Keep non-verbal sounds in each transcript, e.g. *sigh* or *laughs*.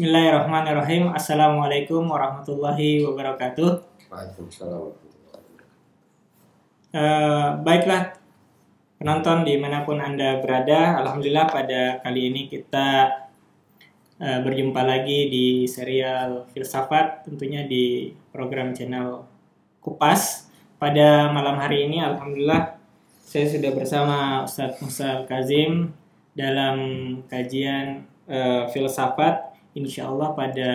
Bismillahirrahmanirrahim. Assalamualaikum warahmatullahi wabarakatuh. Waalaikumsalam. Eh, baiklah penonton di mana pun anda berada, alhamdulillah pada kali ini kita eh, berjumpa lagi di serial filsafat, tentunya di program channel Kupas. Pada malam hari ini, alhamdulillah saya sudah bersama Ustadz Musa Kazim dalam kajian eh, filsafat. Insya Allah pada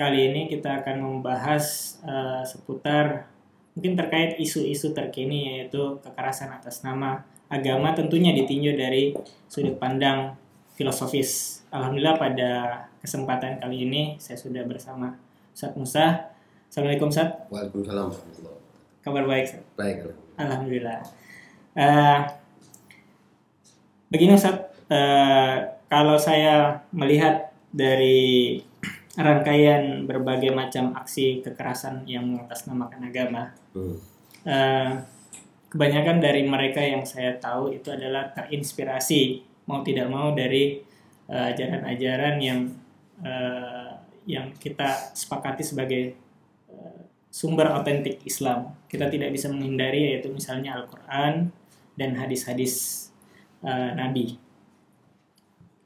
kali ini kita akan membahas eh, seputar mungkin terkait isu-isu terkini yaitu kekerasan atas nama agama tentunya ditinjau dari sudut pandang filosofis. Alhamdulillah pada kesempatan kali ini saya sudah bersama Ustadz Musa. Assalamualaikum Ustadz, Waalaikumsalam kabar baik Ustadz? Baik, alhamdulillah. Eh, begini Ustadz, eh, kalau saya melihat dari rangkaian berbagai macam aksi kekerasan yang mengatasnamakan agama, Hmm. eh, kebanyakan dari mereka yang saya tahu itu adalah terinspirasi mau tidak mau dari eh, ajaran-ajaran yang eh, yang kita sepakati sebagai sumber otentik Islam. Kita tidak bisa menghindari yaitu misalnya Al-Qur'an dan hadis-hadis Nabi.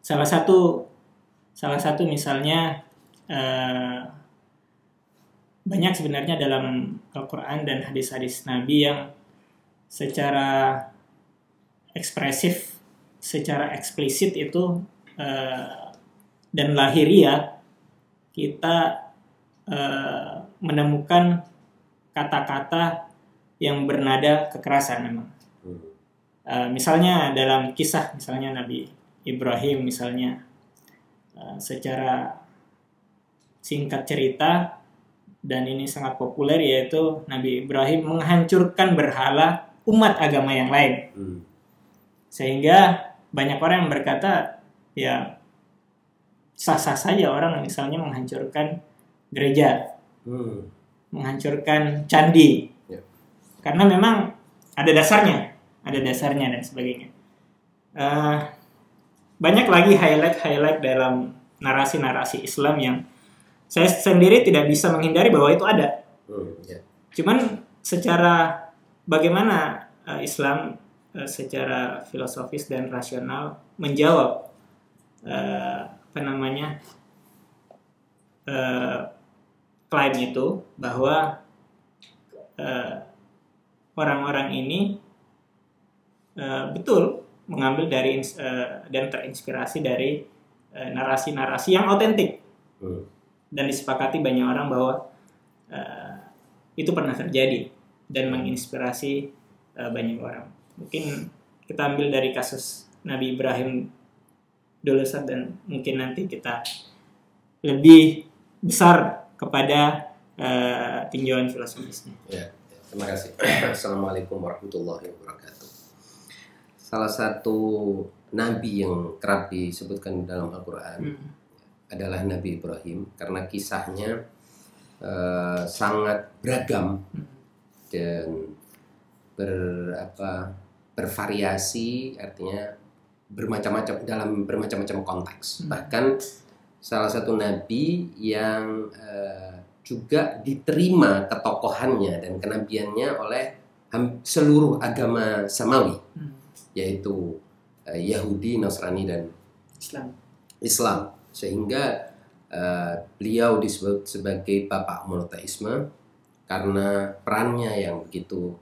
Salah satu salah satu misalnya eh, banyak sebenarnya dalam Al-Quran dan hadis-hadis Nabi yang secara ekspresif, secara eksplisit itu eh, dan lahiriah kita eh, menemukan kata-kata yang bernada kekerasan memang. Eh, misalnya dalam kisah misalnya Nabi Ibrahim misalnya eh, secara singkat cerita dan ini sangat populer yaitu Nabi Ibrahim menghancurkan berhala umat agama yang lain Hmm. sehingga banyak orang yang berkata ya sah-sah saja orang misalnya menghancurkan gereja Hmm. menghancurkan candi Ya. karena memang ada dasarnya ada dasarnya dan sebagainya Eh, banyak lagi highlight-highlight dalam narasi-narasi Islam yang saya sendiri tidak bisa menghindari bahwa itu ada Hmm. Ya. cuman secara bagaimana eh, Islam eh, secara filosofis dan rasional menjawab eh, apa namanya eh, klaim itu bahwa orang-orang ini betul mengambil dari eh, dan terinspirasi dari eh, narasi-narasi yang otentik Hmm. dan disepakati banyak orang bahwa eh, itu pernah terjadi dan menginspirasi eh, banyak orang. Mungkin kita ambil dari kasus Nabi Ibrahim dulu dan mungkin nanti kita lebih besar kepada eh, tinjauan filosofisnya. Ya. Terima kasih. *clears throat* Assalamualaikum warahmatullahi wabarakatuh. Salah satu nabi yang kerap disebutkan dalam Al-Quran Hmm. adalah Nabi Ibrahim karena kisahnya eh, sangat beragam dan ber apa bervariasi artinya bermacam-macam dalam bermacam-macam konteks Hmm. bahkan salah satu nabi yang eh, juga diterima ketokohannya dan kenabiannya oleh seluruh agama samawi Hmm. Yaitu eh, Yahudi, Nasrani dan Islam. Islam sehingga eh, beliau disebut sebagai bapak monoteisme karena perannya yang begitu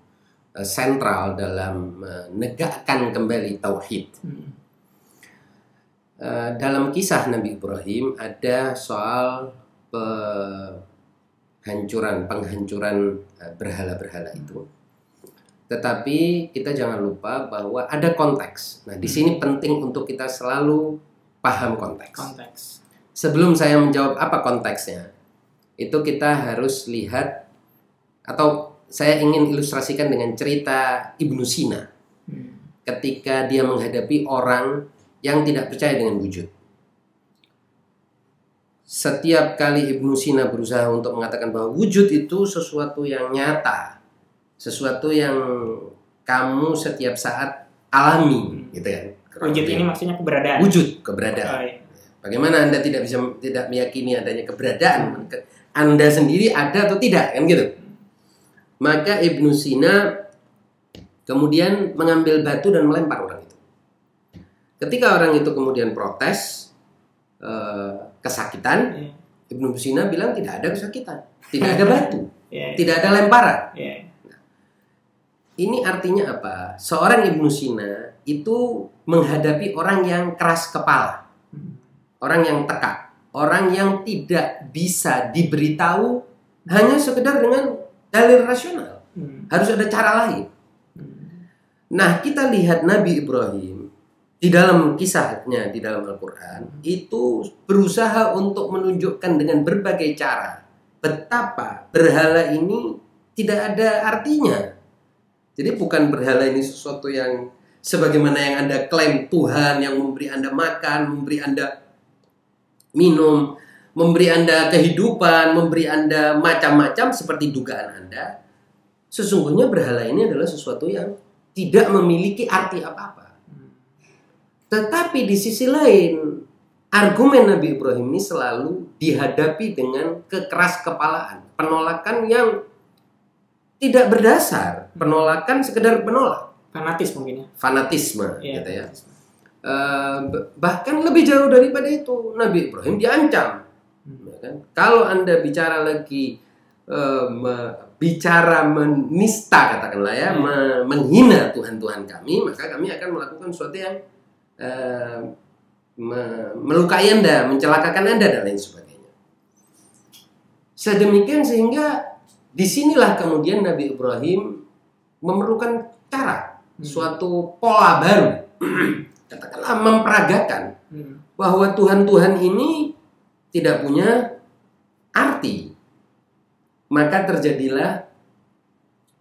eh, sentral dalam menegakkan kembali tauhid. Hmm. Eh, dalam kisah Nabi Ibrahim ada soal penghancuran penghancuran berhala-berhala itu. Tetapi kita jangan lupa bahwa ada konteks. Nah, di sini penting untuk kita selalu paham konteks. Konteks. Sebelum saya menjawab apa konteksnya, itu kita harus lihat atau saya ingin ilustrasikan dengan cerita Ibnu Sina Hmm. ketika dia menghadapi orang yang tidak percaya dengan wujud. Setiap kali Ibnu Sina berusaha untuk mengatakan bahwa wujud itu sesuatu yang nyata, sesuatu yang kamu setiap saat alami, gitu kan? Wujud ini maksudnya keberadaan. Wujud keberadaan. Oh, iya. Bagaimana Anda tidak bisa tidak meyakini adanya keberadaan ke- Anda sendiri ada atau tidak kan gitu. Maka Ibnu Sina kemudian mengambil batu dan melempar orang itu. Ketika orang itu kemudian protes eh, kesakitan, Iya. Ibnu Sina bilang tidak ada kesakitan, tidak ada batu, *laughs* Iya. tidak ada lemparan. Iya. Ini artinya apa? Seorang Ibnu Sina itu menghadapi orang yang keras kepala, Hmm. orang yang tekak, orang yang tidak bisa diberitahu hanya sekedar dengan dalil rasional. Hmm. Harus ada cara lain. Hmm. Nah, kita lihat Nabi Ibrahim di dalam kisahnya di dalam Al-Qur'an itu berusaha untuk menunjukkan dengan berbagai cara betapa berhala ini tidak ada artinya. Jadi bukan berhala ini sesuatu yang sebagaimana yang Anda klaim Tuhan yang memberi Anda makan, memberi Anda minum, memberi Anda kehidupan, memberi Anda macam-macam seperti dugaan Anda. Sesungguhnya berhala ini adalah sesuatu yang tidak memiliki arti apa-apa. Tetapi di sisi lain, argumen Nabi Ibrahim ini selalu dihadapi dengan kekeras kepalaan, penolakan yang tidak berdasar, penolakan sekedar penolak, Fanatis mungkin ya. fanatisme Iya. gitu ya. B- bahkan lebih jauh daripada itu, Nabi Ibrahim diancam. Hmm. ya kan? Kalau anda bicara lagi me- bicara menista katakanlah ya, Hmm. me- menghina Tuhan-Tuhan kami, maka kami akan melakukan sesuatu yang eh, me- melukai anda, mencelakakan anda dan lain sebagainya. Sedemikian sehingga di sinilah kemudian Nabi Ibrahim memerlukan cara, Hmm. suatu pola baru, *clears throat* katakanlah memperagakan Hmm. bahwa Tuhan-Tuhan ini tidak punya arti. Maka terjadilah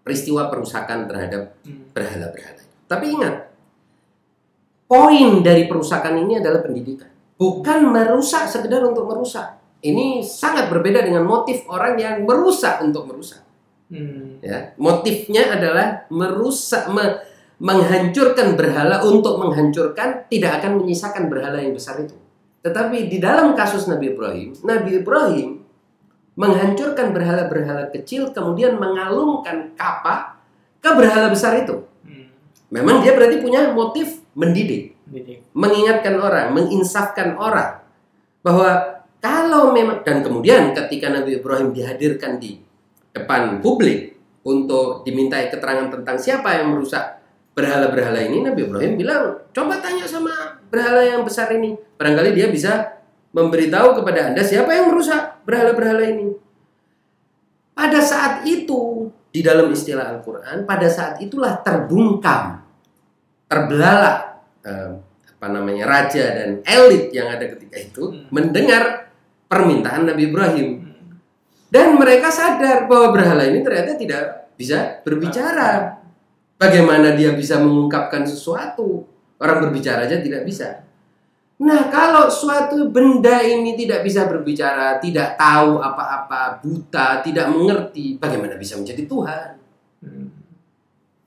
peristiwa perusakan terhadap Hmm. berhala-berhala. Tapi ingat, poin dari perusakan ini adalah pendidikan. Bukan merusak sekedar untuk merusak. Ini sangat berbeda dengan motif orang yang merusak untuk merusak. Hmm. Ya, motifnya adalah merusak, me- menghancurkan berhala untuk menghancurkan, tidak akan menyisakan berhala yang besar itu. Tetapi di dalam kasus Nabi Ibrahim, Nabi Ibrahim menghancurkan berhala-berhala kecil, kemudian mengalungkan kapak ke berhala besar itu. Hmm. Memang dia berarti punya motif mendidik, Jadi, mengingatkan orang, menginsafkan orang bahwa kalau memang dan kemudian ketika Nabi Ibrahim dihadirkan di depan publik untuk dimintai keterangan tentang siapa yang merusak berhala-berhala ini, Nabi Ibrahim bilang, coba tanya sama berhala yang besar ini. Barangkali dia bisa memberitahu kepada Anda siapa yang merusak berhala-berhala ini. Pada saat itu, di dalam istilah Al-Quran, pada saat itulah terbungkam, terbelalak, eh, apa namanya, raja dan elit yang ada ketika itu, Hmm. mendengar permintaan Nabi Ibrahim. Dan mereka sadar bahwa berhala ini ternyata tidak bisa berbicara. Bagaimana dia bisa mengungkapkan sesuatu? Orang berbicara aja tidak bisa. Nah, kalau suatu benda ini tidak bisa berbicara, tidak tahu apa-apa, buta, tidak mengerti, bagaimana bisa menjadi Tuhan?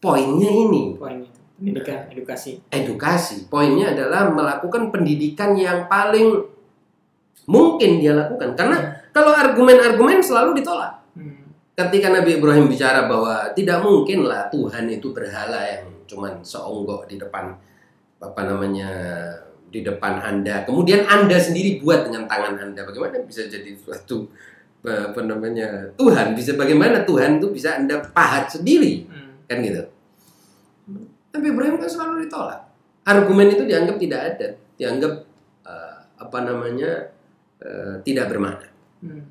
Poinnya ini, Poin itu. Pendidikan, edukasi. edukasi. Poinnya adalah melakukan pendidikan yang paling mungkin dia lakukan. Karena kalau argumen-argumen selalu ditolak. Hmm. ketika Nabi Ibrahim bicara bahwa tidak mungkin lah Tuhan itu berhala yang cuman seonggok di depan apa namanya di depan Anda. Kemudian Anda sendiri buat dengan tangan Anda. Bagaimana bisa jadi suatu apa namanya Tuhan? Bisa bagaimana Tuhan itu bisa Anda pahat sendiri? Hmm. Kan gitu. Nabi Ibrahim kan selalu ditolak. Argumen itu dianggap tidak ada, dianggap eh, apa namanya eh, tidak bermakna. Hmm.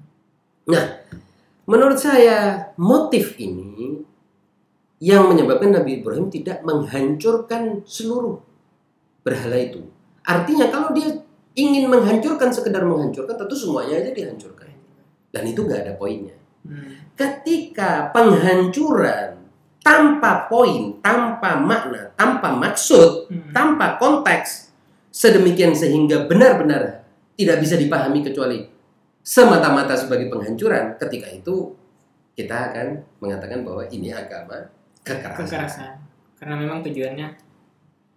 Menurut saya motif ini yang menyebabkan Nabi Ibrahim tidak menghancurkan seluruh berhala itu. Artinya kalau dia ingin menghancurkan sekedar menghancurkan tentu semuanya aja dihancurkan. Dan itu nggak ada poinnya. Hmm. Ketika penghancuran tanpa poin, tanpa makna, tanpa maksud, Hmm. tanpa konteks sedemikian sehingga benar-benar tidak bisa dipahami kecuali semata-mata sebagai penghancuran ketika itu kita akan mengatakan bahwa ini agama kekerasan, Kekerasan. Karena memang tujuannya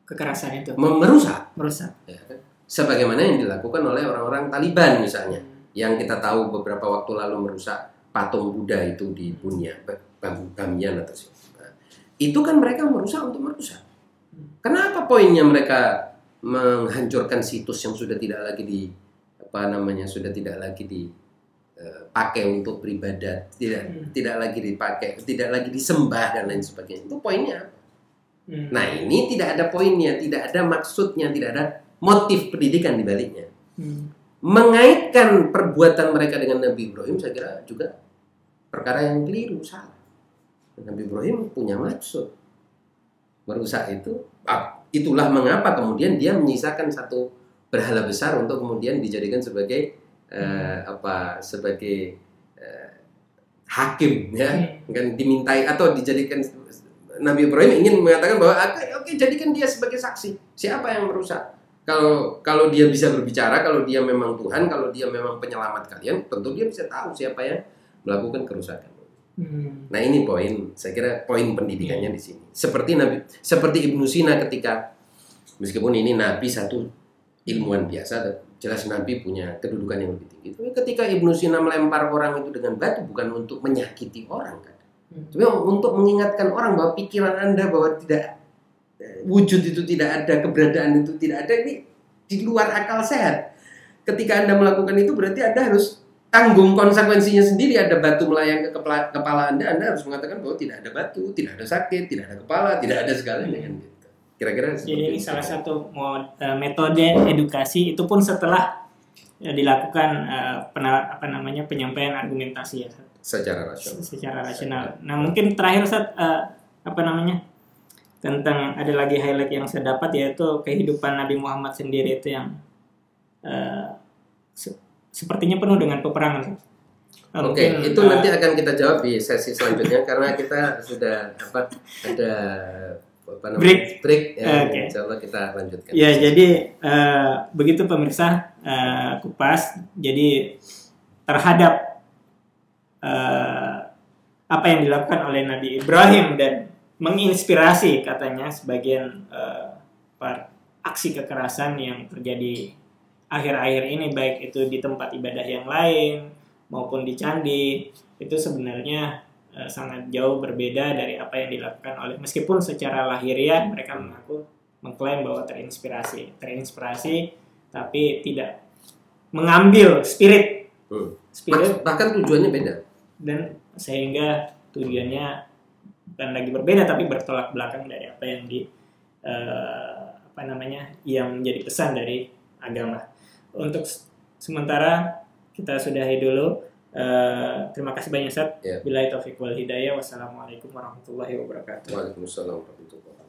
kekerasan itu merusak merusak. ya kan? sebagaimana yang dilakukan oleh orang-orang Taliban misalnya yang kita tahu beberapa waktu lalu merusak patung Buddha itu di Bunya Bam- Bamiyan atau siapa. Nah, itu kan mereka merusak untuk merusak kenapa poinnya mereka menghancurkan situs yang sudah tidak lagi di apa namanya sudah tidak lagi dipakai untuk beribadat tidak Hmm. tidak lagi dipakai tidak lagi disembah dan lain sebagainya itu poinnya? Hmm. Nah ini tidak ada poinnya, tidak ada maksudnya, tidak ada motif pendidikan di baliknya. Hmm. Mengaitkan perbuatan mereka dengan Nabi Ibrahim saya kira juga perkara yang keliru, salah. Nabi Ibrahim punya maksud merusak itu. Ah, itulah mengapa kemudian dia menyisakan satu berhala besar untuk kemudian dijadikan sebagai eh, apa sebagai eh, hakim ya. Hmm. kan dimintai atau dijadikan Nabi Ibrahim ingin mengatakan bahwa oke oke jadikan dia sebagai saksi. Siapa yang merusak? Kalau kalau dia bisa berbicara kalau dia memang Tuhan kalau dia memang penyelamat kalian tentu dia bisa tahu siapa yang melakukan kerusakan. Hmm. nah ini poin. Saya kira poin pendidikannya di sini. Seperti Nabi seperti Ibnu Sina ketika meskipun ini Nabi satu ilmuwan biasa jelas Nabi punya kedudukan yang lebih tinggi tapi ketika Ibnu Sina melempar orang itu dengan batu bukan untuk menyakiti orang kan Hmm. tapi untuk mengingatkan orang bahwa pikiran Anda bahwa tidak eh, wujud itu tidak ada, keberadaan itu tidak ada ini di luar akal sehat. Ketika Anda melakukan itu berarti Anda harus tanggung konsekuensinya sendiri. Ada batu melayang ke kepala, kepala Anda, Anda harus mengatakan bahwa tidak ada batu, tidak ada sakit, tidak ada kepala, tidak ada segalanya kan gitu. Kira-kira Jadi ini itu. salah satu eh, metode edukasi itu pun setelah eh, dilakukan pena- apa namanya penyampaian argumentasi ya secara rasional. secara rasional. Nah mungkin terakhir saat apa namanya tentang ada lagi highlight yang saya dapat yaitu kehidupan Nabi Muhammad sendiri itu yang eh, se- sepertinya penuh dengan peperangan. Oke, mungkin, itu eh, nanti akan kita jawab di sesi selanjutnya karena kita sudah apa ada apa namanya Break. break ya. Oke. Insya Allah kita lanjutkan. Ya, jadi eh, begitu pemirsa eh, kupas. Jadi terhadap eh, apa yang dilakukan oleh Nabi Ibrahim dan menginspirasi katanya sebagian par- aksi kekerasan yang terjadi akhir-akhir ini baik itu di tempat ibadah yang lain maupun di candi itu sebenarnya eh, sangat jauh berbeda dari apa yang dilakukan oleh meskipun secara lahiriah mereka mengaku mengklaim bahwa terinspirasi terinspirasi tapi tidak mengambil spirit. Hmm. spirit. Bah- bahkan tujuannya beda. dan sehingga tujuannya bukan lagi berbeda tapi bertolak belakang dari apa yang di eh, apa namanya yang menjadi pesan dari agama. Untuk sementara kita sudahi dulu Eh, terima kasih banyak Ustaz Ya. Bila taufik wal hidayah wassalamualaikum warahmatullahi wabarakatuh Waalaikumsalam warahmatullahi wabarakatuh.